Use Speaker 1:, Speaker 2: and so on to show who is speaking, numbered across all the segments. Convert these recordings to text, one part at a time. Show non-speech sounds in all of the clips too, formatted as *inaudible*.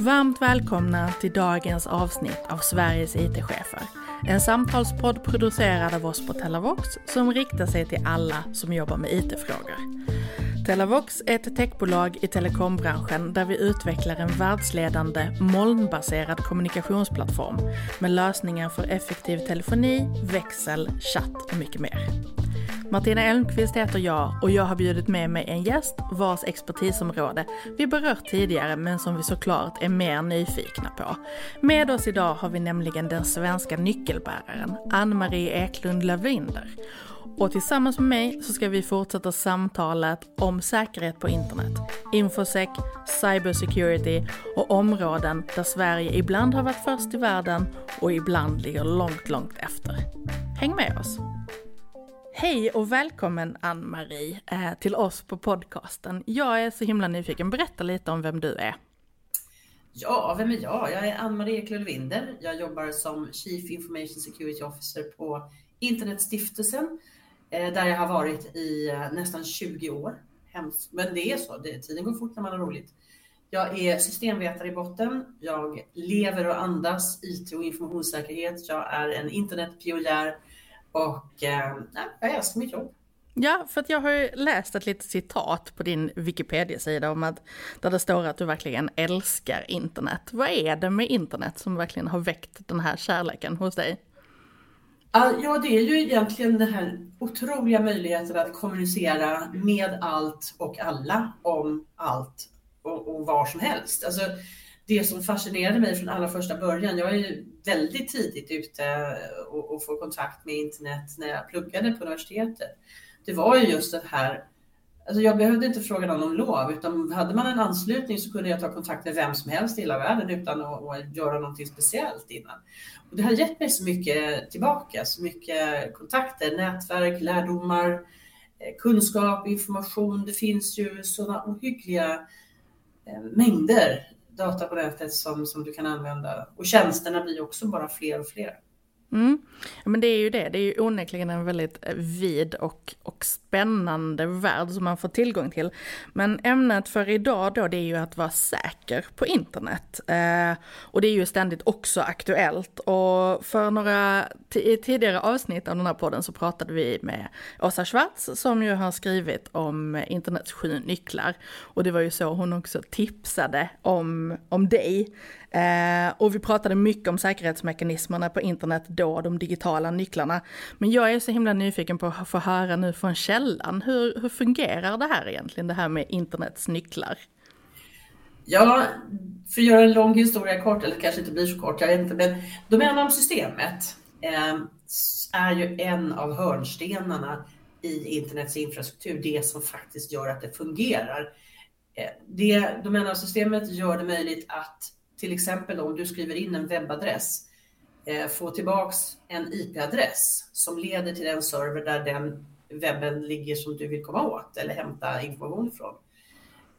Speaker 1: Varmt välkomna till dagens avsnitt av Sveriges IT-chefer. En samtalspodd producerad av oss på Telavox som riktar sig till alla som jobbar med IT-frågor. Telavox är ett techbolag i telekombranschen där vi utvecklar en världsledande molnbaserad kommunikationsplattform med lösningar för effektiv telefoni, växel, chatt och mycket mer. Martina Elmqvist heter jag och jag har bjudit med mig en gäst vars expertisområde vi berört tidigare men som vi såklart är mer nyfikna på. Med oss idag har vi nämligen den svenska nyckelbäraren Ann-Marie Eklund Lavinder. Och tillsammans med mig så ska vi fortsätta samtalet om säkerhet på internet, infosec, cybersecurity och områden där Sverige ibland har varit först i världen och ibland ligger långt, långt efter. Häng med oss! Hej och välkommen Ann-Marie eh, till oss på podcasten. Jag är så himla nyfiken, berätta lite om vem du är.
Speaker 2: Ja, vem är jag? Jag är Ann-Marie Eklund Winder. Jag jobbar som Chief Information Security Officer på Internetstiftelsen eh, där jag har varit i eh, nästan 20 år. Hemskt. Men det är så, det, tiden går fort när man har roligt. Jag är systemvetare i botten. Jag lever och andas IT och informationssäkerhet. Jag är en internetpionjär och eh, jag älskar mitt jobb.
Speaker 1: Ja, för att jag har ju läst ett litet citat på din Wikipedia-sida om att där det står att du verkligen älskar internet. Vad är det med internet som verkligen har väckt den här kärleken hos dig?
Speaker 2: Ja, det är ju egentligen den här otroliga möjligheten att kommunicera med allt och alla om allt och, och var som helst. Alltså, det som fascinerade mig från allra första början, jag är ju väldigt tidigt ute och, och får kontakt med internet när jag pluggade på universitetet. Det var ju just det här Alltså jag behövde inte fråga någon om lov, utan hade man en anslutning så kunde jag ta kontakt med vem som helst i hela världen utan att, att göra någonting speciellt innan. Och det har gett mig så mycket tillbaka, så mycket kontakter, nätverk, lärdomar, eh, kunskap, information. Det finns ju sådana ohyggliga eh, mängder data på nätet som, som du kan använda. Och tjänsterna blir också bara fler och fler.
Speaker 1: Mm. Men det är ju det, det är ju onekligen en väldigt vid och, och spännande värld som man får tillgång till. Men ämnet för idag då det är ju att vara säker på internet. Eh, och det är ju ständigt också aktuellt. Och för några tidigare avsnitt av den här podden så pratade vi med Åsa Schwarz som ju har skrivit om internets sju nycklar. Och det var ju så hon också tipsade om, om dig. Eh, och vi pratade mycket om säkerhetsmekanismerna på internet då, de digitala nycklarna. Men jag är så himla nyfiken på att få höra nu från källan, hur, hur fungerar det här egentligen, det här med internets nycklar?
Speaker 2: Ja, för att göra en lång historia kort, eller kanske inte blir så kort, jag vet inte, men domänamnsystemet eh, är ju en av hörnstenarna i internets infrastruktur, det som faktiskt gör att det fungerar. Eh, det domänavsystemet gör det möjligt att till exempel om du skriver in en webbadress, eh, få tillbaks en IP-adress som leder till den server där den webben ligger som du vill komma åt eller hämta information ifrån.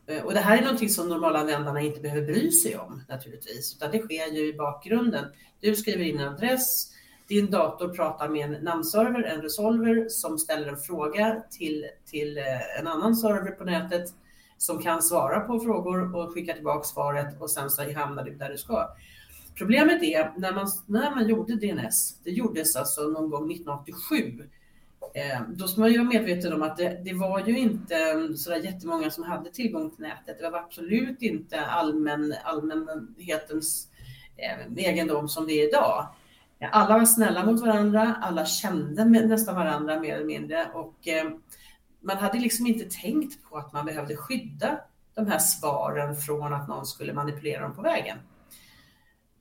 Speaker 2: Eh, och det här är någonting som normalanvändarna inte behöver bry sig om naturligtvis, utan det sker ju i bakgrunden. Du skriver in en adress, din dator pratar med en namnserver, en resolver som ställer en fråga till, till eh, en annan server på nätet som kan svara på frågor och skicka tillbaka svaret och sen så hamnar du där du ska. Problemet är när man, när man gjorde DNS, det gjordes alltså någon gång 1987, eh, då ska man ju vara medveten om att det, det var ju inte mm, sådär jättemånga som hade tillgång till nätet. Det var absolut inte allmän, allmänhetens eh, egendom som det är idag. Alla var snälla mot varandra, alla kände nästan varandra mer eller mindre och eh, man hade liksom inte tänkt på att man behövde skydda de här svaren från att någon skulle manipulera dem på vägen.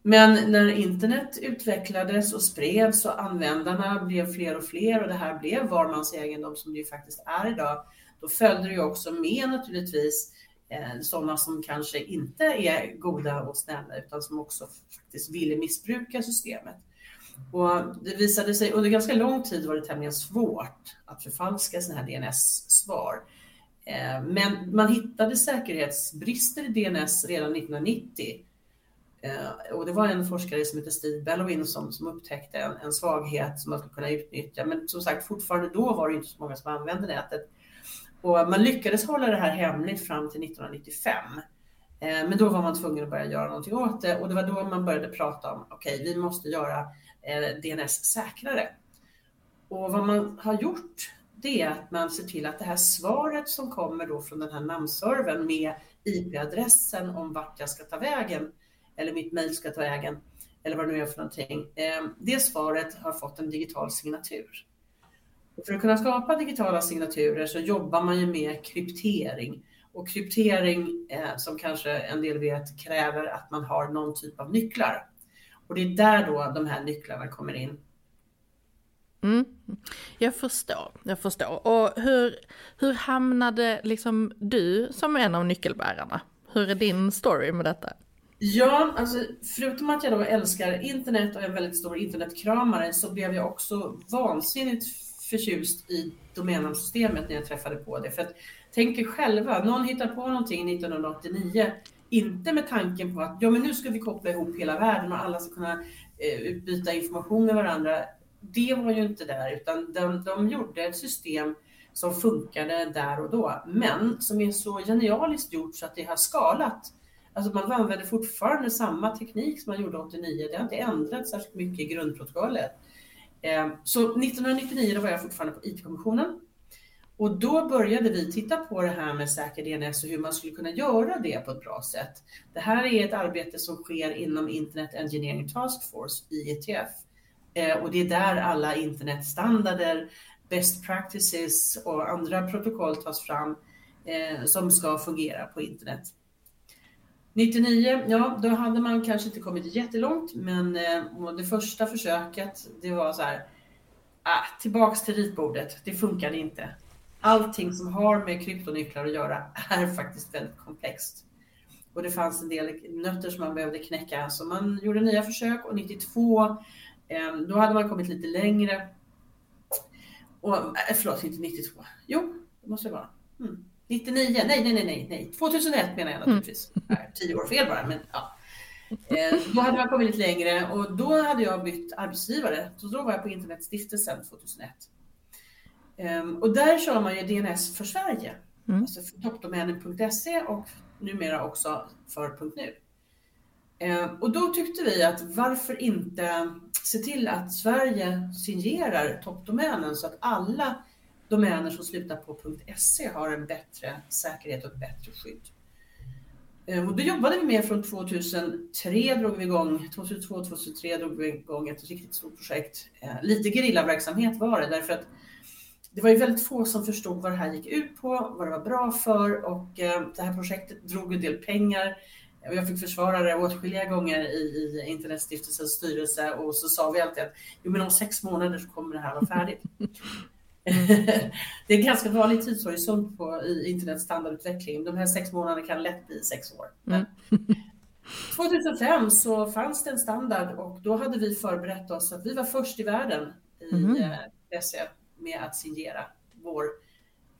Speaker 2: Men när internet utvecklades och spreds och användarna blev fler och fler och det här blev var mans egendom som det ju faktiskt är idag, då följde det ju också med naturligtvis eh, sådana som kanske inte är goda och snälla utan som också faktiskt ville missbruka systemet. Och det visade sig under ganska lång tid var det tämligen svårt att förfalska sådana här DNS-svar. Eh, men man hittade säkerhetsbrister i DNS redan 1990. Eh, och det var en forskare som heter Steve Bellowin som, som upptäckte en, en, svaghet som man skulle kunna utnyttja. Men som sagt, fortfarande då var det inte så många som använde nätet. Och man lyckades hålla det här hemligt fram till 1995. Eh, men då var man tvungen att börja göra någonting åt det och det var då man började prata om, okej, okay, vi måste göra Eh, DNS säkrare. Och vad man har gjort, det är att man ser till att det här svaret som kommer då från den här namnservern med IP-adressen om vart jag ska ta vägen, eller mitt mejl ska ta vägen, eller vad det nu är för någonting. Eh, det svaret har fått en digital signatur. För att kunna skapa digitala signaturer så jobbar man ju med kryptering. Och kryptering, eh, som kanske en del vet, kräver att man har någon typ av nycklar. Och det är där då de här nycklarna kommer in.
Speaker 1: Mm. Jag förstår, jag förstår. Och hur, hur hamnade liksom du som en av nyckelbärarna? Hur är din story med detta?
Speaker 2: Ja, alltså förutom att jag då älskar internet och är en väldigt stor internetkramare så blev jag också vansinnigt förtjust i domännamnsystemet när jag träffade på det. För att, tänk er själva, någon hittar på någonting 1989, inte med tanken på att ja, men nu ska vi koppla ihop hela världen och alla ska kunna eh, utbyta information med varandra. Det var ju inte där, utan de, de gjorde ett system som funkade där och då, men som är så genialiskt gjort så att det har skalat. Alltså man använder fortfarande samma teknik som man gjorde 89. Det har inte ändrats särskilt mycket i grundprotokollet. Eh, så 1999 var jag fortfarande på IT-kommissionen och då började vi titta på det här med säker DNS och hur man skulle kunna göra det på ett bra sätt. Det här är ett arbete som sker inom Internet Engineering Task Force, IETF. Eh, och det är där alla internetstandarder, best practices och andra protokoll tas fram eh, som ska fungera på internet. 99, ja då hade man kanske inte kommit jättelångt men eh, det första försöket det var så här, ah, tillbaks till ritbordet, det funkade inte. Allting som har med kryptonycklar att göra är faktiskt väldigt komplext. Och det fanns en del nötter som man behövde knäcka så man gjorde nya försök och 92 eh, då hade man kommit lite längre. Och, eh, förlåt, inte 92. Jo, det måste det vara. Mm. 99, nej, nej, nej, nej, nej. 2001 menar jag naturligtvis. Mm. Tio år fel bara, men ja. Eh, då hade man kommit lite längre och då hade jag bytt arbetsgivare. Så då var jag på Internetstiftelsen 2001. Ehm, och där kör man ju DNS för Sverige. Mm. Alltså för toppdomänen.se och numera också för .nu. Ehm, och då tyckte vi att varför inte se till att Sverige signerar toppdomänen så att alla domäner som slutar på .se har en bättre säkerhet och bättre skydd. Ehm, och det jobbade vi med från 2003 drog vi igång, 2002-2003 drog vi igång ett riktigt stort projekt. Lite gerillaverksamhet var det därför att det var ju väldigt få som förstod vad det här gick ut på, vad det var bra för och ehm, det här projektet drog en del pengar. Jag fick försvara det åtskilliga gånger i, i Internetstiftelsens styrelse och så sa vi alltid att jo, men om sex månader så kommer det här vara färdigt. *laughs* det är en ganska vanlig tidshorisont på, i internetstandardutveckling. De här sex månaderna kan lätt bli sex år. Mm. *laughs* 2005 så fanns det en standard och då hade vi förberett oss att vi var först i världen i mm. eh, SE med att signera vår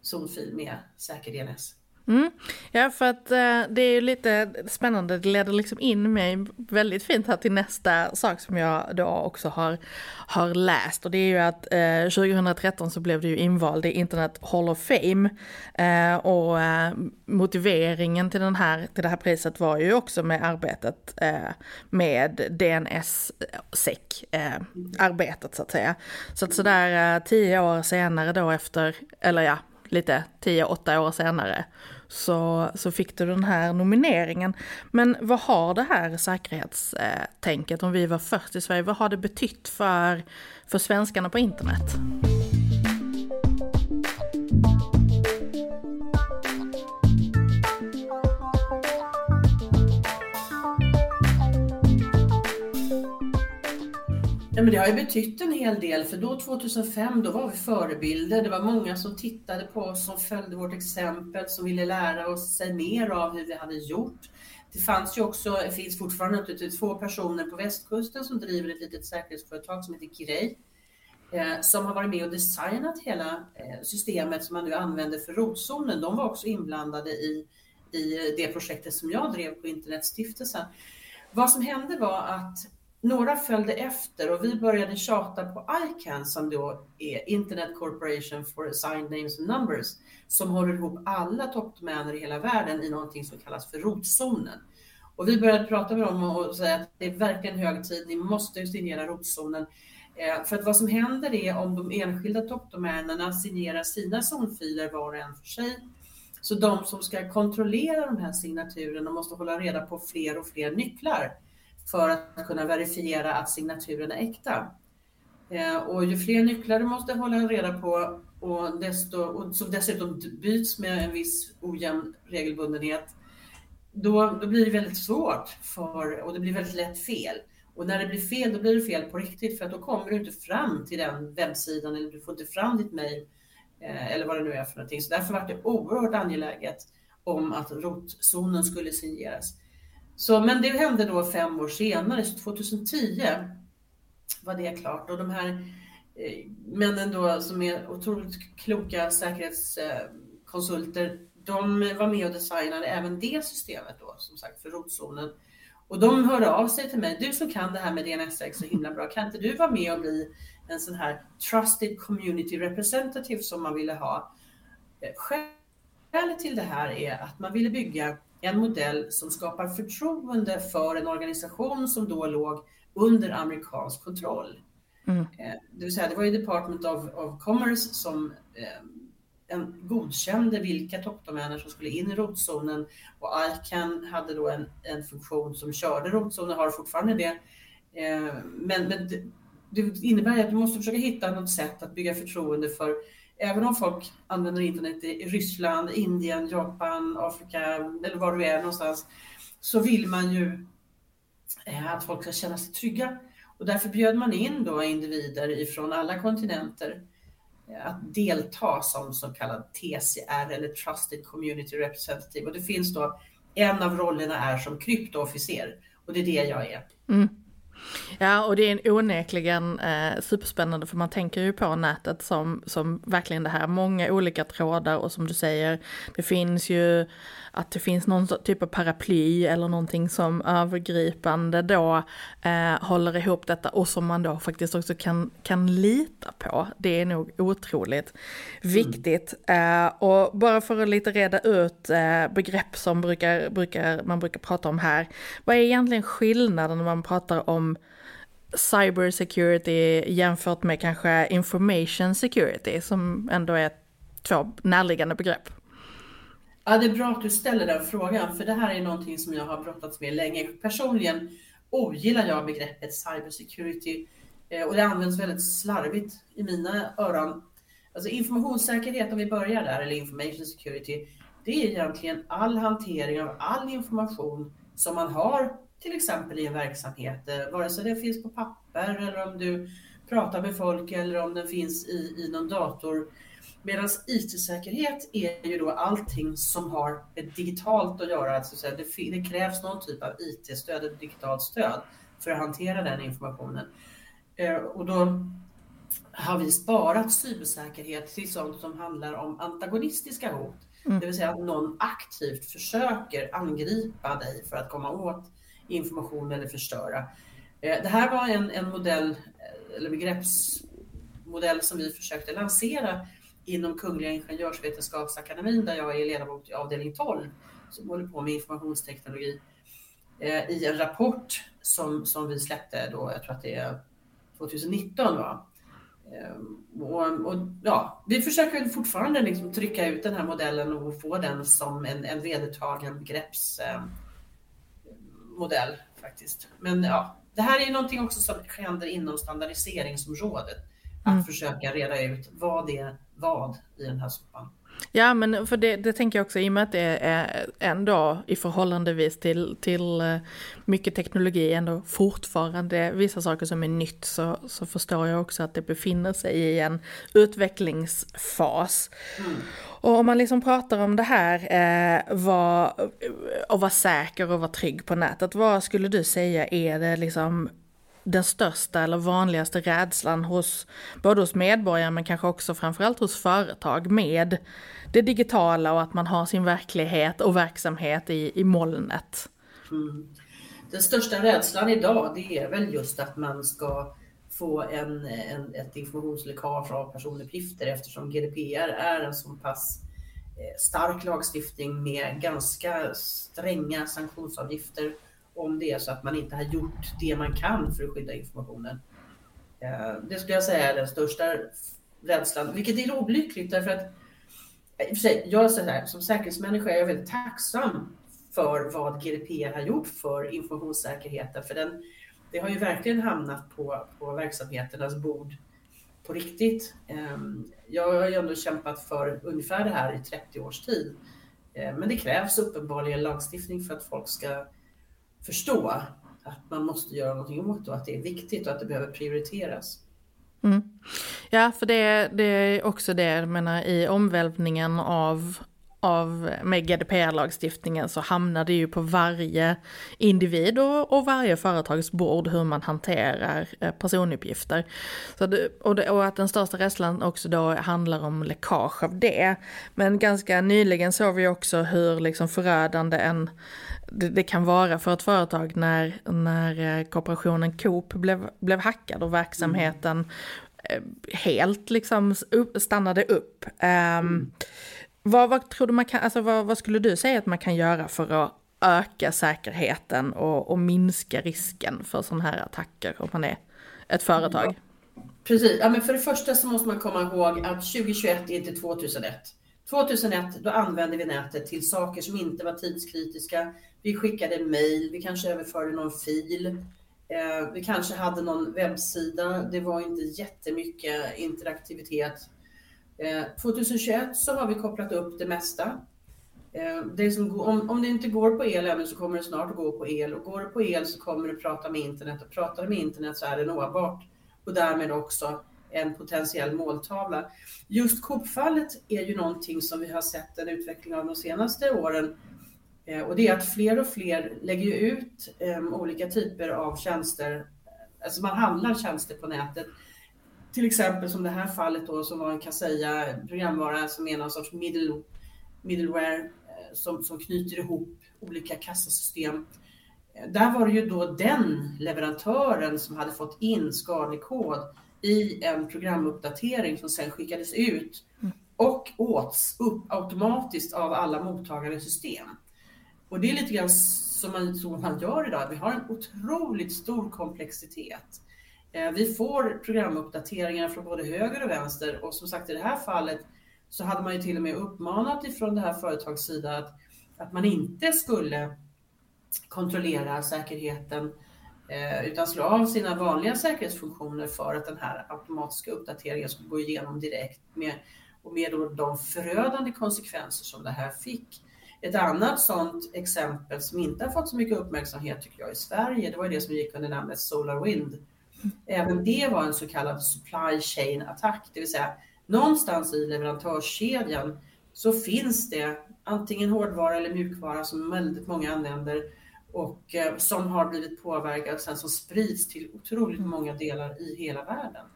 Speaker 2: zonfil med säker DNS.
Speaker 1: Mm. Ja, för att eh, det är ju lite spännande, det leder liksom in mig väldigt fint här till nästa sak som jag då också har, har läst och det är ju att eh, 2013 så blev du ju invald i Internet Hall of Fame eh, och eh, motiveringen till, den här, till det här priset var ju också med arbetet eh, med DNS-SEC, eh, arbetet så att säga. Så att sådär eh, tio år senare då efter, eller ja, lite 10-8 år senare så, så fick du den här nomineringen. Men vad har det här säkerhetstänket, om vi var först i Sverige, vad har det betytt för, för svenskarna på internet?
Speaker 2: Ja, men det har ju betytt en hel del, för då 2005 då var vi förebilder. Det var många som tittade på oss, som följde vårt exempel, som ville lära oss sig mer av hur vi hade gjort. Det fanns ju också, det finns fortfarande två personer på västkusten som driver ett litet säkerhetsföretag som heter Grej, eh, som har varit med och designat hela eh, systemet som man nu använder för rotzonen. De var också inblandade i, i det projektet som jag drev på Internetstiftelsen. Vad som hände var att några följde efter och vi började tjata på ICANN som då är Internet Corporation for Assigned Names and Numbers som håller ihop alla toppdomäner i hela världen i någonting som kallas för rotzonen. Och vi började prata med dem och säga att det är verkligen hög tid, ni måste signera rotzonen. Eh, för att vad som händer är om de enskilda toppdomänerna signerar sina zonfiler var och en för sig, så de som ska kontrollera de här signaturerna måste hålla reda på fler och fler nycklar för att kunna verifiera att signaturen är äkta. Eh, och ju fler nycklar du måste hålla reda på och, desto, och som dessutom byts med en viss ojämn regelbundenhet, då, då blir det väldigt svårt för, och det blir väldigt lätt fel. Och när det blir fel, då blir det fel på riktigt för att då kommer du inte fram till den webbsidan eller du får inte fram ditt mejl eh, eller vad det nu är för någonting. Så därför var det oerhört angeläget om att rotzonen skulle signeras. Så, men det hände då fem år senare, så 2010 var det klart. Och de här eh, männen då som är otroligt kloka säkerhetskonsulter, de var med och designade även det systemet då, som sagt, för rotzonen. Och de hörde av sig till mig, du som kan det här med DNSX så himla bra, kan inte du vara med och bli en sån här trusted community representative som man ville ha? Eh, skälet till det här är att man ville bygga en modell som skapar förtroende för en organisation som då låg under amerikansk kontroll. Mm. Eh, det vill säga, det var ju Department of, of Commerce som eh, en, godkände vilka toppdomäner som skulle in i rotzonen och ICANN hade då en, en funktion som körde rotzonen, har fortfarande det. Eh, men, men det, det innebär att du måste försöka hitta något sätt att bygga förtroende för även om folk använder internet i Ryssland, Indien, Japan, Afrika eller var du är någonstans, så vill man ju eh, att folk ska känna sig trygga. Och därför bjöd man in då individer ifrån alla kontinenter eh, att delta som så kallad TCR eller Trusted Community Representative. Och det finns då, en av rollerna är som kryptoofficer och det är det jag är. Mm.
Speaker 1: Ja, och det är en onekligen eh, superspännande för man tänker ju på nätet som, som verkligen det här, många olika trådar och som du säger, det finns ju att det finns någon typ av paraply eller någonting som övergripande då eh, håller ihop detta och som man då faktiskt också kan, kan lita på. Det är nog otroligt viktigt. Mm. Eh, och bara för att lite reda ut eh, begrepp som brukar, brukar, man brukar prata om här. Vad är egentligen skillnaden när man pratar om cyber security jämfört med kanske information security som ändå är två närliggande begrepp?
Speaker 2: Ja, det är bra att du ställer den frågan, för det här är någonting som jag har brottats med länge. Personligen ogillar jag begreppet cybersecurity eh, och det används väldigt slarvigt i mina öron. Alltså informationssäkerhet, om vi börjar där, eller information security, det är egentligen all hantering av all information som man har till exempel i en verksamhet, eh, vare sig det finns på papper eller om du pratar med folk eller om den finns i, i någon dator Medan IT-säkerhet är ju då allting som har ett digitalt att göra. Alltså det, det krävs någon typ av IT-stöd, ett digitalt stöd för att hantera den informationen. Eh, och då har vi sparat cybersäkerhet till sånt som handlar om antagonistiska hot. Mm. Det vill säga att någon aktivt försöker angripa dig för att komma åt information eller förstöra. Eh, det här var en, en modell, eh, eller begreppsmodell som vi försökte lansera inom Kungliga Ingenjörsvetenskapsakademin där jag är ledamot i avdelning 12 som håller på med informationsteknologi eh, i en rapport som, som vi släppte då, jag tror att det är 2019 va. Eh, och, och, ja, vi försöker fortfarande liksom trycka ut den här modellen och få den som en, en vedertagen begreppsmodell eh, faktiskt. Men ja, det här är någonting också som händer inom standardiseringsområdet. Att mm. försöka reda ut vad är vad i den här soppan.
Speaker 1: Ja men för det, det tänker jag också i och med att det är ändå i förhållandevis till, till eh, mycket teknologi ändå fortfarande vissa saker som är nytt så, så förstår jag också att det befinner sig i en utvecklingsfas. Mm. Och om man liksom pratar om det här, eh, var, och vara säker och vara trygg på nätet, vad skulle du säga är det liksom den största eller vanligaste rädslan hos både hos medborgare men kanske också framförallt hos företag med det digitala och att man har sin verklighet och verksamhet i, i molnet. Mm.
Speaker 2: den största rädslan idag det är väl just att man ska få en, en, ett informationsläckage av personuppgifter eftersom GDPR är en så pass eh, stark lagstiftning med ganska stränga sanktionsavgifter om det är så att man inte har gjort det man kan för att skydda informationen. Eh, det skulle jag säga är den största rädslan, vilket är olyckligt därför att eh, jag är så här, som säkerhetsmänniska är jag väldigt tacksam för vad GDPR har gjort för informationssäkerheten. För den, det har ju verkligen hamnat på, på verksamheternas bord på riktigt. Ehm, jag har ju ändå kämpat för ungefär det här i 30 års tid. Ehm, men det krävs uppenbarligen lagstiftning för att folk ska förstå att man måste göra någonting åt det och att det är viktigt och att det behöver prioriteras.
Speaker 1: Mm. Ja, för det, det är också det, jag menar i omvälvningen av av, med GDPR-lagstiftningen så hamnar det ju på varje individ och, och varje företags bord hur man hanterar eh, personuppgifter. Så det, och, det, och, att den största rädslan också då handlar om läckage av det. Men ganska nyligen såg vi också hur liksom förödande en, det, det kan vara för ett företag när, när eh, kooperationen Coop blev, blev hackad och verksamheten mm. helt liksom stannade upp. Um, mm. Vad, vad tror du man kan, alltså vad, vad, skulle du säga att man kan göra för att öka säkerheten och, och minska risken för sådana här attacker om man är ett företag?
Speaker 2: Ja, precis, ja, men för det första så måste man komma ihåg att 2021 är inte 2001. 2001 då använde vi nätet till saker som inte var tidskritiska. Vi skickade mail, vi kanske överförde någon fil. Eh, vi kanske hade någon webbsida. Det var inte jättemycket interaktivitet Eh, 2021 så har vi kopplat upp det mesta. Eh, det som, om, om det inte går på el ännu så kommer det snart att gå på el. Och går det på el så kommer det prata med internet. Och pratar det med internet så är det nåbart. Och därmed också en potentiell måltavla. Just Coop-fallet är ju någonting som vi har sett en utveckling av de senaste åren. Eh, och det är att fler och fler lägger ut ehm, olika typer av tjänster, alltså man handlar tjänster på nätet till exempel som det här fallet då som var en Kaseya programvara som är någon sorts middle, middleware eh, som, som knyter ihop olika kassasystem. Eh, där var det ju då den leverantören som hade fått in skadlig kod i en programuppdatering som sedan skickades ut och åts upp automatiskt av alla mottagande system. Och det är lite grann som man, som man gör idag. Vi har en otroligt stor komplexitet. Eh, vi får programuppdateringar från både höger och vänster och som sagt i det här fallet så hade man ju till och med uppmanat ifrån det här företagets sida att, att man inte skulle kontrollera säkerheten eh, utan slå av sina vanliga säkerhetsfunktioner för att den här automatiska uppdateringen skulle gå igenom direkt med, och med då de förödande konsekvenser som det här fick. Ett annat sådant exempel som inte har fått så mycket uppmärksamhet tycker jag i Sverige, det var det som gick under namnet SolarWind Även det var en så kallad supply chain attack, det vill säga någonstans i leverantörskedjan så finns det antingen hårdvara eller mjukvara som väldigt många använder och eh, som har blivit påverkad och sen som sprids till otroligt mm. många delar i hela världen.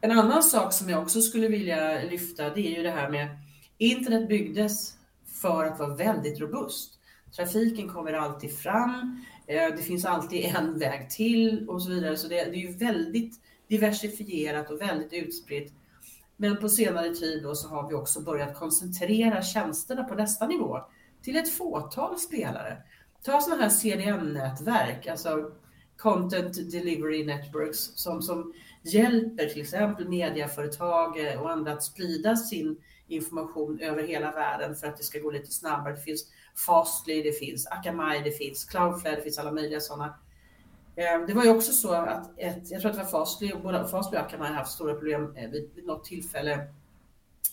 Speaker 2: En annan sak som jag också skulle vilja lyfta det är ju det här med internet byggdes för att vara väldigt robust. Trafiken kommer alltid fram. Eh, det finns alltid en väg till och så vidare. Så det, det är ju väldigt diversifierat och väldigt utspritt. Men på senare tid då så har vi också börjat koncentrera tjänsterna på nästa nivå till ett fåtal spelare. Ta sådana här CDN-nätverk, alltså Content Delivery Networks, som, som hjälper till exempel mediaföretag eh, och andra att sprida sin information över hela världen för att det ska gå lite snabbare. Det finns Fastly, det finns Akamai, det finns Cloudflare, det finns alla möjliga sådana. Eh, det var ju också så att ett, jag tror att det var Fastly, både Fastly och Akamai har haft stora problem eh, vid, vid något tillfälle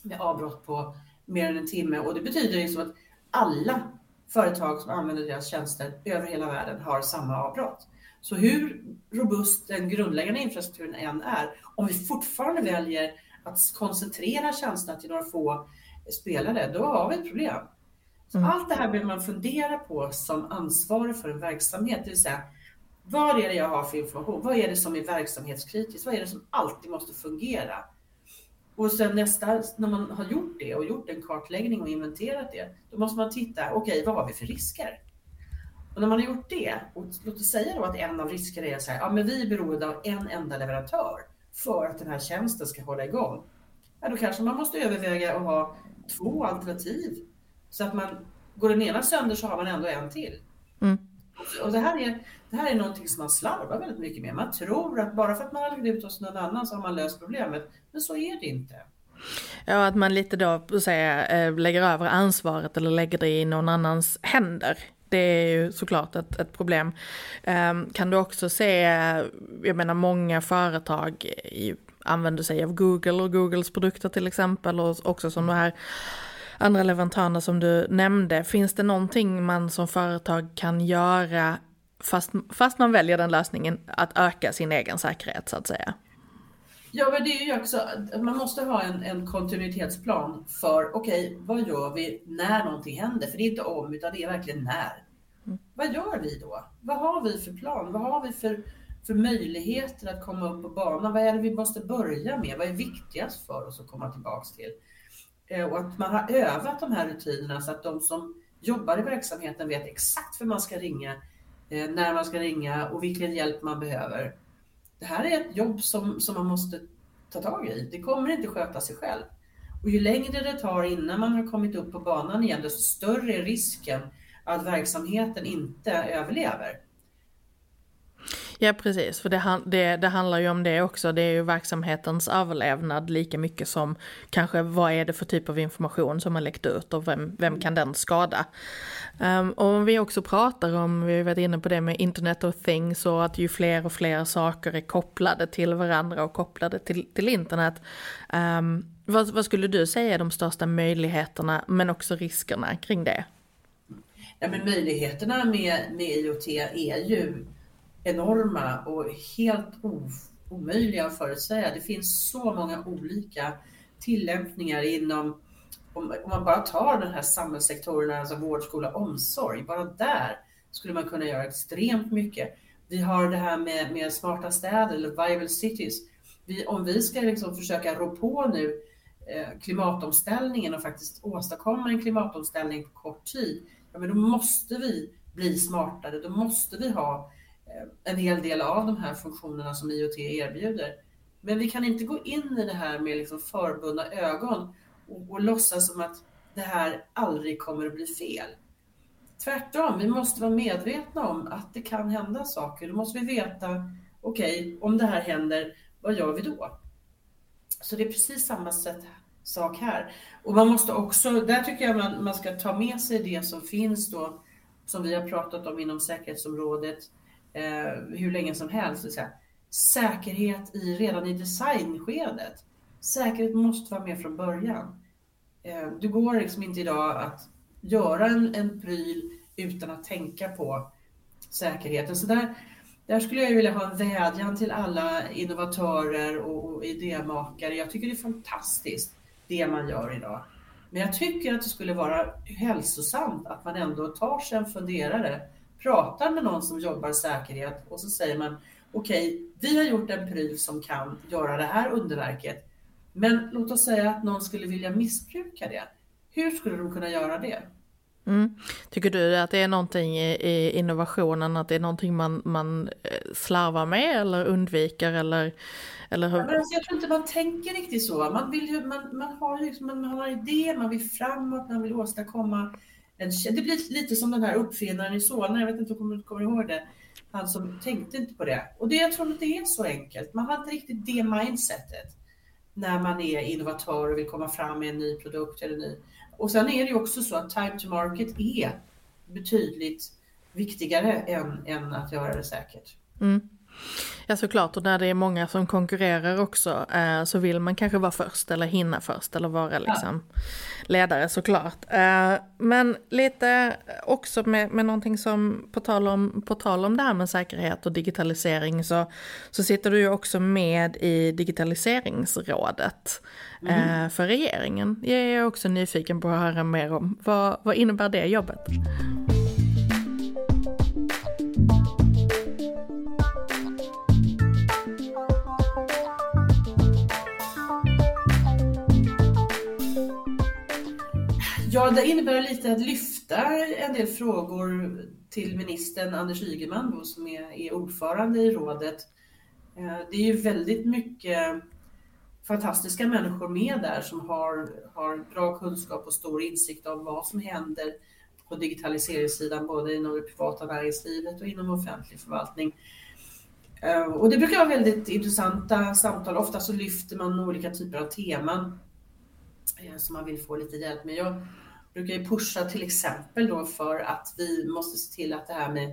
Speaker 2: med avbrott på mer än en timme och det betyder ju så att alla företag som använder deras tjänster över hela världen har samma avbrott. Så hur robust den grundläggande infrastrukturen än är, om vi fortfarande väljer att koncentrera tjänsterna till några få spelare, då har vi ett problem. Mm. Allt det här behöver man fundera på som ansvarig för en verksamhet, det vill säga vad är det jag har för information? Vad är det som är verksamhetskritiskt? Vad är det som alltid måste fungera? Och sen nästa, när man har gjort det och gjort en kartläggning och inventerat det, då måste man titta, okej, okay, vad har vi för risker? Och när man har gjort det, och låt oss säga då att en av riskerna är så här, ja men vi är beroende av en enda leverantör för att den här tjänsten ska hålla igång. Ja, då kanske man måste överväga att ha två alternativ. Så att man, går den ena sönder så har man ändå en till. Mm. Och det här, är, det här är någonting som man slarvar väldigt mycket med. Man tror att bara för att man har lagt ut hos någon annan så har man löst problemet. Men så är det inte.
Speaker 1: Ja, att man lite då säga, eh, lägger över ansvaret eller lägger det i någon annans händer. Det är ju såklart ett, ett problem. Um, kan du också se, jag menar många företag i, använder sig av Google och Googles produkter till exempel och också som de här andra leverantörerna som du nämnde. Finns det någonting man som företag kan göra fast, fast man väljer den lösningen att öka sin egen säkerhet så att säga?
Speaker 2: Ja, men det är ju också att man måste ha en, en kontinuitetsplan för okej, okay, vad gör vi när någonting händer? För det är inte om, utan det är verkligen när. Mm. Vad gör vi då? Vad har vi för plan? Vad har vi för, för möjligheter att komma upp på banan? Vad är det vi måste börja med? Vad är viktigast för oss att komma tillbaks till? Eh, och att man har övat de här rutinerna så att de som jobbar i verksamheten vet exakt hur man ska ringa, eh, när man ska ringa och vilken hjälp man behöver det här är ett jobb som, som man måste ta tag i. Det kommer inte sköta sig själv. Och ju längre det tar innan man har kommit upp på banan igen, desto större är risken att verksamheten inte överlever.
Speaker 1: Ja precis, för det, det, det, handlar ju om det också. Det är ju verksamhetens överlevnad lika mycket som kanske vad är det för typ av information som har läckt ut och vem, vem kan den skada. Um, och om vi också pratar om, vi har varit inne på det med internet of things och att ju fler och fler saker är kopplade till varandra och kopplade till, till internet. Um, vad, vad skulle du säga är de största möjligheterna men också riskerna kring det?
Speaker 2: Ja, men möjligheterna med, med IoT är ju enorma och helt omöjliga att förutsäga. Det finns så många olika tillämpningar inom, om, man bara tar den här samhällssektorerna, alltså vård, skola, omsorg, bara där skulle man kunna göra extremt mycket. Vi har det här med, med smarta städer eller viable cities. Vi, om vi ska liksom försöka rå på nu eh, klimatomställningen och faktiskt åstadkomma en klimatomställning på kort tid, ja, men då måste vi bli smartare. Då måste vi ha Eh, en hel del av de här funktionerna som IoT erbjuder. Men vi kan inte gå in i det här med liksom förbundna ögon och, och låtsas som att det här aldrig kommer att bli fel. Tvärtom, vi måste vara medvetna om att det kan hända saker. Då måste vi veta, okej, okay, om det här händer, vad gör vi då? Så det är precis samma sätt, sak här. Och man måste också, där tycker jag man, man ska ta med sig det som finns då, som vi har pratat om inom säkerhetsområdet, eh, hur länge som helst. Så säkerhet i, redan i designskedet. Säkerhet måste vara med från början. Eh, det går liksom inte idag att göra en, en pryl utan att tänka på säkerheten. Så där, där skulle jag vilja ha en vädjan till alla innovatörer och, och idémakare. Jag tycker det är fantastiskt det man gör idag. Men jag tycker att det skulle vara hälsosamt att man ändå tar sig en funderare pratar med någon som jobbar säkerhet och så säger man okej, okay, vi har gjort en pryl som kan göra det här underverket. Men låt oss säga att någon skulle vilja missbruka det. Hur skulle de kunna göra det?
Speaker 1: Mm. Tycker du att det är någonting i, innovationen, att det är någonting man, man eh, slarvar med eller undviker eller, eller hur? Ja,
Speaker 2: alltså jag tror inte man tänker riktigt så. Man, vill ju, man, man, har, liksom, man har idé, man vill framåt, man vill åstadkomma en, det blir lite som den här uppfinnaren i Solna, jag vet inte om du kommer ihåg det. Han som tänkte inte på det. Och det, jag tror att det är så enkelt. Man har inte riktigt det mindsetet när man är innovatör och vill komma fram med en ny produkt eller ny. Och sen är det ju också så att time to market är betydligt viktigare än, än att göra det säkert.
Speaker 1: Mm. Ja såklart och när det är många som konkurrerar också eh, så vill man kanske vara först eller hinna först eller vara liksom ja. ledare såklart. Eh, men lite också med, med någonting som på tal, om, på tal om det här med säkerhet och digitalisering så, så sitter du ju också med i digitaliseringsrådet mm. eh, för regeringen. Jag är också nyfiken på att höra mer om vad, vad innebär det jobbet?
Speaker 2: Ja, det innebär lite att lyfta en del frågor till ministern Anders Ygeman som är, är ordförande i rådet. Eh, det är ju väldigt mycket fantastiska människor med där som har, har bra kunskap och stor insikt om vad som händer på digitaliseringssidan både inom det privata näringslivet och inom offentlig förvaltning. Eh, och det brukar vara väldigt intressanta samtal. Ofta så lyfter man olika typer av teman som man vill få lite hjälp med. Jag brukar ju pusha till exempel då för att vi måste se till att det här med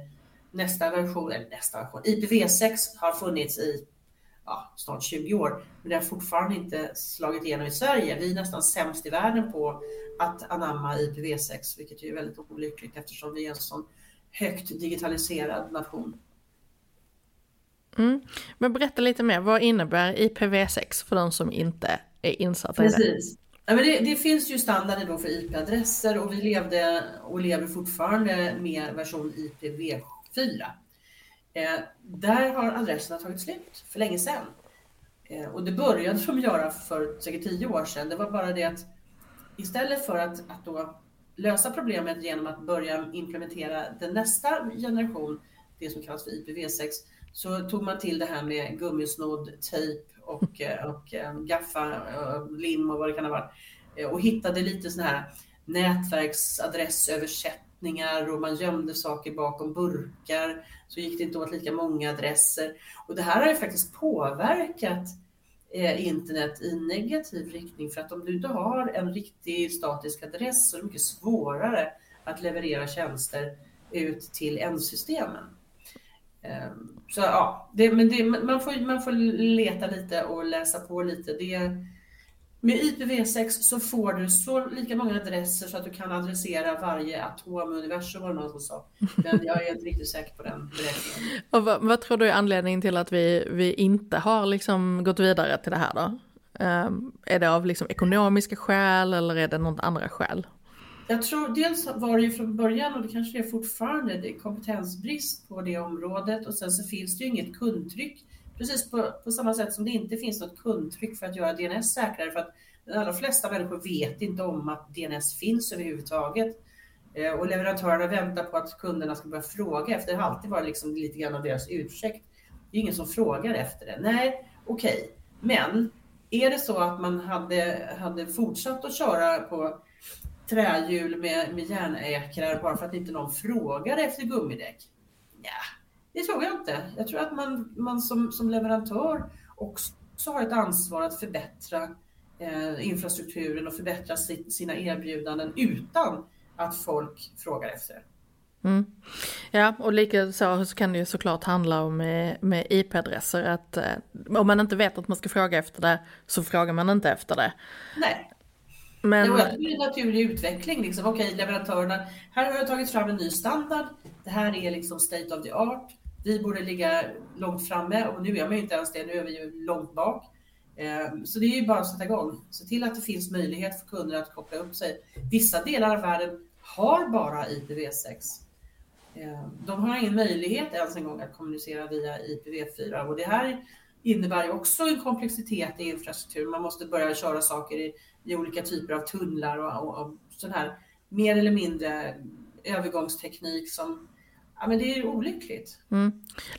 Speaker 2: nästa version, eller nästa version, IPv6 har funnits i ja, snart 20 år, men det har fortfarande inte slagit igenom i Sverige. Vi är nästan sämst i världen på att anamma IPv6, vilket är väldigt olyckligt eftersom vi är en sån högt digitaliserad nation.
Speaker 1: Mm. Men berätta lite mer, vad innebär IPv6 för de som inte är insatta
Speaker 2: Precis.
Speaker 1: i det?
Speaker 2: Nej, men det, det finns ju standarder då för IP-adresser och vi levde och lever fortfarande med version IPv4. Eh, där har adresserna tagit slut för länge sedan. Eh, och det började de göra för säkert tio år sedan. Det var bara det att istället för att, att då lösa problemet genom att börja implementera den nästa generation, det som kallas för IPv6, så tog man till det här med gummisnodd, tejp och, eh, och gaffa, eh, lim och vad det kan ha varit. Eh, och hittade lite sådana här nätverksadressöversättningar och man gömde saker bakom burkar. Så gick det inte åt lika många adresser. Och det här har ju faktiskt påverkat internet i negativ riktning för att om du inte har en riktig statisk adress så är det mycket svårare att leverera tjänster ut till N-systemen. Ehm, så ja, det, men det, man, får, man får leta lite och läsa på lite. Det, med IPv6 så får du så lika många adresser så att du kan adressera varje atom i universum var det någon som sa. Men jag är inte riktigt säker på den beräkningen. *laughs*
Speaker 1: Och vad, vad, tror du är anledningen till att vi, vi inte har liksom gått vidare till det här då? Um, är det av liksom ekonomiska skäl eller är det något andra skäl?
Speaker 2: Jag tror dels var det ju från början och det kanske är fortfarande, det är kompetensbrist på det området och sen så finns det ju inget kundtryck. Precis på, på samma sätt som det inte finns något kundtryck för att göra DNS säkrare för att de allra flesta människor vet inte om att DNS finns överhuvudtaget. Eh, och leverantörerna väntar på att kunderna ska börja fråga efter. Det har alltid varit liksom lite grann av deras ursäkt. Det är ingen som frågar efter det. Nej, okej, okay. men är det så att man hade, hade fortsatt att köra på trähjul med, med järnäkrar bara för att inte någon frågar efter gummidäck? Ja, det tror jag inte. Jag tror att man, man som, som leverantör också har ett ansvar att förbättra eh, infrastrukturen och förbättra si, sina erbjudanden utan att folk frågar efter.
Speaker 1: Mm. Ja, och lika så, kan det ju såklart handla om med, eh, med IP-adresser att eh, om man inte vet att man ska fråga efter det så frågar man inte efter det.
Speaker 2: Nej. Men... Det är en naturlig utveckling. Liksom. Okej, leverantörerna, här har jag tagit fram en ny standard. Det här är liksom state of the art. Vi borde ligga långt framme och nu är man ju inte ens det. Nu är vi ju långt bak. Eh, så det är ju bara att sätta igång. Se till att det finns möjlighet för kunder att koppla upp sig. Vissa delar av världen har bara IPv6. Eh, de har ingen möjlighet ens en gång att kommunicera via IPv4 och det här innebär ju också en komplexitet i infrastrukturen. Man måste börja köra saker i i olika typer av tunnlar och, och, och sån här mer eller mindre övergångsteknik som Ja men det är olyckligt.
Speaker 1: Mm.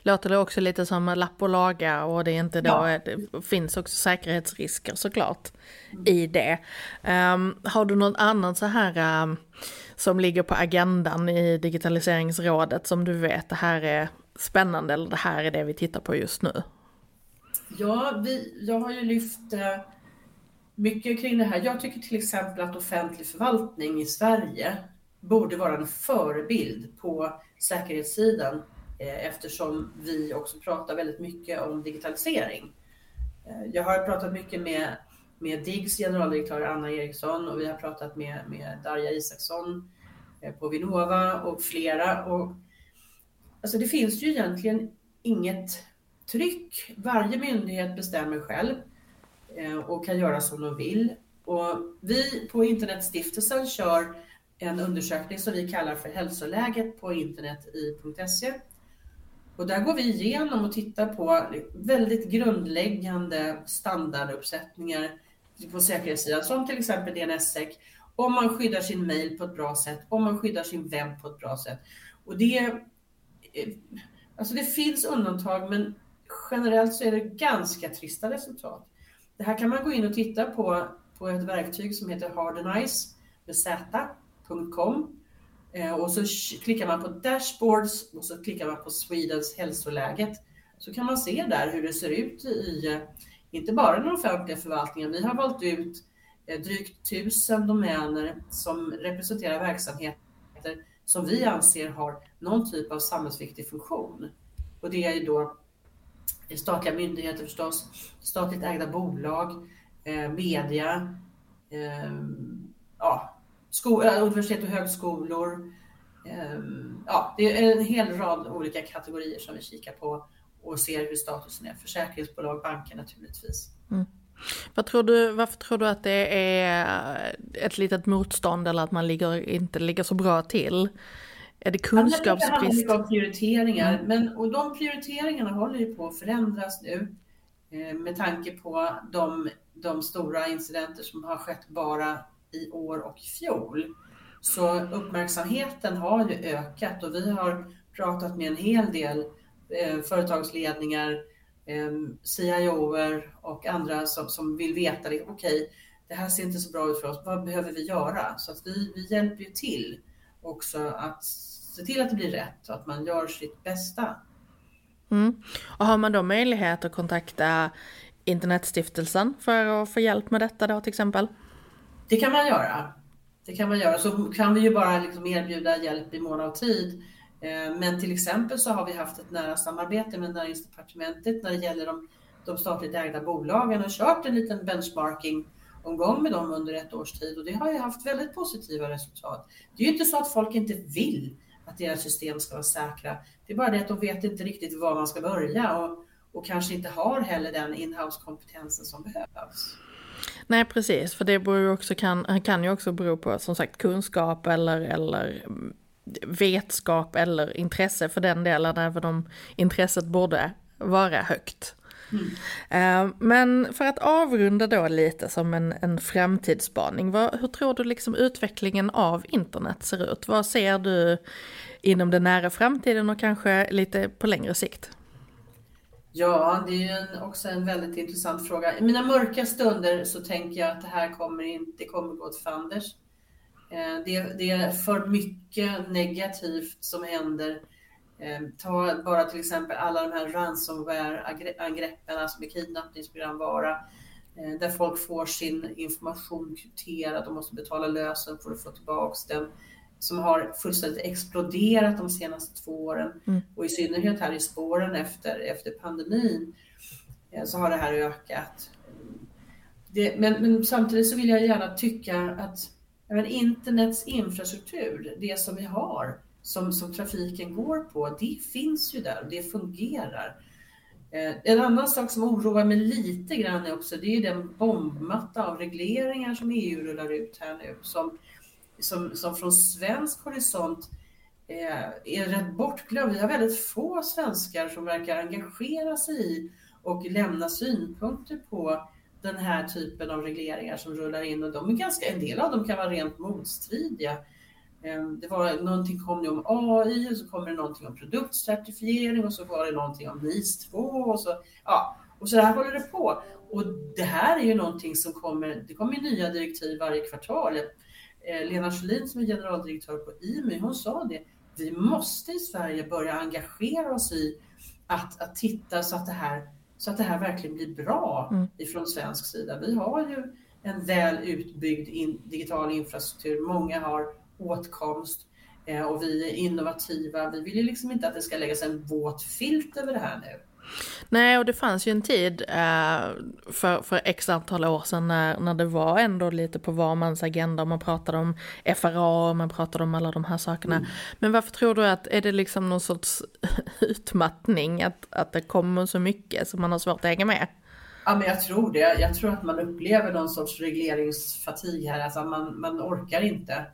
Speaker 1: Låter det också lite som lapp och laga och det är inte då, ja. det finns också säkerhetsrisker såklart mm. i det. Um, har du något annat så här um, som ligger på agendan i digitaliseringsrådet som du vet det här är spännande eller det här är det vi tittar på just nu?
Speaker 2: Ja, vi, jag har ju lyft uh, mycket kring det här. Jag tycker till exempel att offentlig förvaltning i Sverige borde vara en förebild på säkerhetssidan eh, eftersom vi också pratar väldigt mycket om digitalisering. Eh, jag har pratat mycket med, med DIGs generaldirektör Anna Eriksson och vi har pratat med, med Darja Isaksson eh, på Vinnova och flera. Och, alltså det finns ju egentligen inget tryck. Varje myndighet bestämmer själv. Eh, och kan göra som de vill. Och vi på Internetstiftelsen kör en undersökning som vi kallar för hälsoläget på internet i.se. Och där går vi igenom och tittar på väldigt grundläggande standarduppsättningar på säkerhetssidan som till exempel DNSSEC om man skyddar sin mail på ett bra sätt, om man skyddar sin webb på ett bra sätt. Och det, eh, alltså det finns undantag, men generellt så är det ganska trista resultat. Det här kan man gå in och titta på på ett verktyg som heter Hardenize med z.com eh, och så klickar man på dashboards och så klickar man på Swedens hälsoläget. Så kan man se där hur det ser ut i, inte bara den offentliga förvaltningen. Vi har valt ut eh, drygt tusen domäner som representerar verksamheter som vi anser har någon typ av samhällsviktig funktion. Och det är ju då statliga myndigheter förstås, statligt ägda bolag, eh, media, eh, ja, eh, universitet och högskolor. Eh, ja, det är en hel rad olika kategorier som vi kikar på och ser hur statusen är. Försäkringsbolag, banker naturligtvis. Mm.
Speaker 1: Vad tror du, varför tror du att det är ett litet motstånd eller att man ligger, inte ligger så bra till? Är det kunskapsbrist? Det
Speaker 2: handlar om prioriteringar, mm. men, och de prioriteringarna håller ju på att förändras nu eh, med tanke på de de stora incidenter som har skett bara i år och i fjol. Så uppmärksamheten har ju ökat och vi har pratat med en hel del eh, företagsledningar, eh, CIOer och andra som, som vill veta, okej, okay, det här ser inte så bra ut för oss, vad behöver vi göra? Så att vi, vi hjälper ju till också att se till att det blir rätt och att man gör sitt bästa.
Speaker 1: Mm. Och har man då möjlighet att kontakta Internetstiftelsen för att få hjälp med detta då till exempel?
Speaker 2: Det kan man göra. Det kan man göra. Så kan vi ju bara liksom erbjuda hjälp i mån av tid. Eh, men till exempel så har vi haft ett nära samarbete med Näringsdepartementet när det gäller de, de statligt ägda bolagen och kört en liten benchmarking omgång med dem under ett års tid och det har ju haft väldigt positiva resultat. Det är ju inte så att folk inte vill att deras system ska vara säkra. Det är bara det att de vet inte riktigt var man ska börja och och kanske inte har heller den inhouse-kompetensen som behövs.
Speaker 1: Nej precis, för det beror också, kan, kan ju också bero på som sagt kunskap eller, eller mm, vetskap eller intresse för den delen, även om intresset borde vara högt. Mm. Men för att avrunda då lite som en, en framtidsspaning, vad, hur tror du liksom utvecklingen av internet ser ut? Vad ser du inom den nära framtiden och kanske lite på längre sikt?
Speaker 2: Ja, det är ju en, också en väldigt intressant fråga. I mina mörka stunder så tänker jag att det här kommer inte det kommer gå åt fanders. Eh, det, det, är för mycket negativt som händer. Eh, ta bara till exempel alla de här ransomware-angreppen, alltså med kidnappningsprogramvara, eh, där folk får sin information krypterad, de måste betala lösen för att få tillbaks den som har fullständigt exploderat de senaste två åren mm. och i synnerhet här i spåren efter, efter pandemin eh, så har det här ökat. Det, men, men, samtidigt så vill jag gärna tycka att men, internets infrastruktur, det som vi har, som, som trafiken går på, det finns ju där och det fungerar. Eh, en annan sak som oroar mig lite grann är också, det är ju den bombmatta av regleringar som EU rullar ut här nu, som som, som från svensk horisont eh, är rätt bortglömd. Vi har väldigt få svenskar som verkar engagera sig i och lämna synpunkter på den här typen av regleringar som rullar in och de är ganska, en del av dem kan vara rent motstridiga. Eh, det var någonting kom det om AI och så kommer det någonting om produktcertifiering och så var det någonting om NIS 2 och så, ja, och så där håller det på. Och det här är ju någonting som kommer, det kommer nya direktiv varje kvartal. Eh, Lena Schelin som är generaldirektör på IMI, hon sa det. Vi måste i Sverige börja engagera oss i att, att titta så att, det här, så att det här verkligen blir bra mm. ifrån svensk sida. Vi har ju en väl utbyggd in, digital infrastruktur. Många har åtkomst eh, och vi är innovativa. Vi vill ju liksom inte att det ska läggas en våt filt över det här nu.
Speaker 1: Nej, och det fanns ju en tid eh, för, för x antal år sedan när, när det var ändå lite på var mans agenda. Man pratade om FRA och man pratade om alla de här sakerna. Mm. Men varför tror du att, är det liksom någon sorts *laughs* utmattning att, att det kommer så mycket så man har svårt att hänga med?
Speaker 2: Ja, men jag tror det. Jag tror att man upplever någon sorts regleringsfatig här. Alltså man, man orkar inte.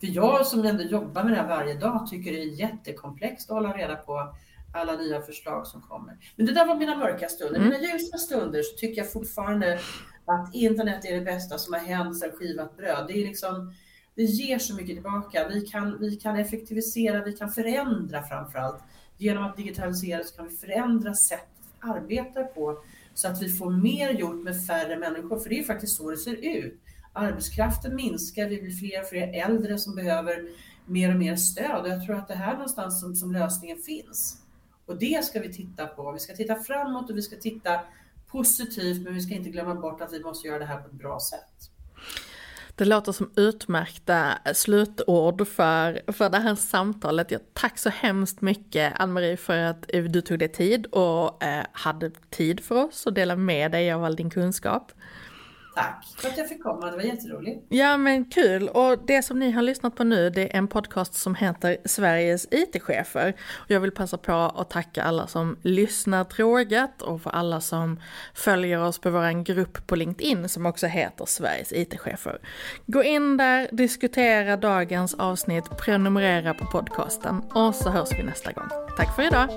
Speaker 2: För jag som ändå jobbar med det här varje dag tycker det är jättekomplext att hålla reda på alla nya förslag som kommer. Men det där var mina mörka stunder. Mm. Mina ljusa stunder så tycker jag fortfarande att internet är det bästa som har hänt sedan skivat bröd. Det är liksom det ger så mycket tillbaka. Vi kan, vi kan effektivisera, vi kan förändra framförallt. Genom att digitalisera så kan vi förändra sätt att arbeta på så att vi får mer gjort med färre människor. För det är faktiskt så det ser ut. Arbetskraften minskar, vi blir fler och fler äldre som behöver mer och mer stöd. Och jag tror att det här är någonstans som, som lösningen finns. Och det ska vi titta på. Vi ska titta framåt och vi ska titta positivt, men vi ska inte glömma bort att vi måste göra det här på ett bra sätt.
Speaker 1: Det låter som utmärkta slutord för, för det här samtalet. Ja, tack så hemskt mycket Ann-Marie för att du tog dig tid och eh, hade tid för oss och dela med dig av all din kunskap.
Speaker 2: Tack för att jag fick komma, det var jätteroligt.
Speaker 1: Ja men kul, och det som ni har lyssnat på nu det är en podcast som heter Sveriges IT-chefer. Jag vill passa på att tacka alla som lyssnar trågat och för alla som följer oss på vår grupp på LinkedIn som också heter Sveriges IT-chefer. Gå in där, diskutera dagens avsnitt, prenumerera på podcasten och så hörs vi nästa gång. Tack för idag!